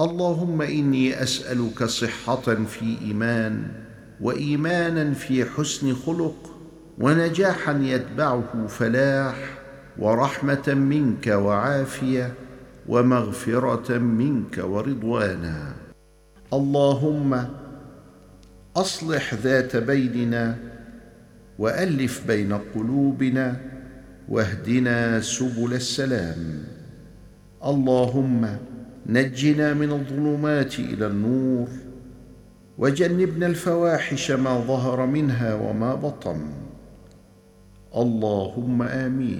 اللهم إني أسألك صحة في إيمان وإيمانا في حسن خلق ونجاحا يتبعه فلاح ورحمة منك وعافية ومغفرة منك ورضوانا. اللهم أصلح ذات بيننا وألف بين قلوبنا واهدنا سبل السلام. اللهم نجنا من الظلمات إلى النور وجنبنا الفواحش ما ظهر منها وما بطن. اللهم آمين.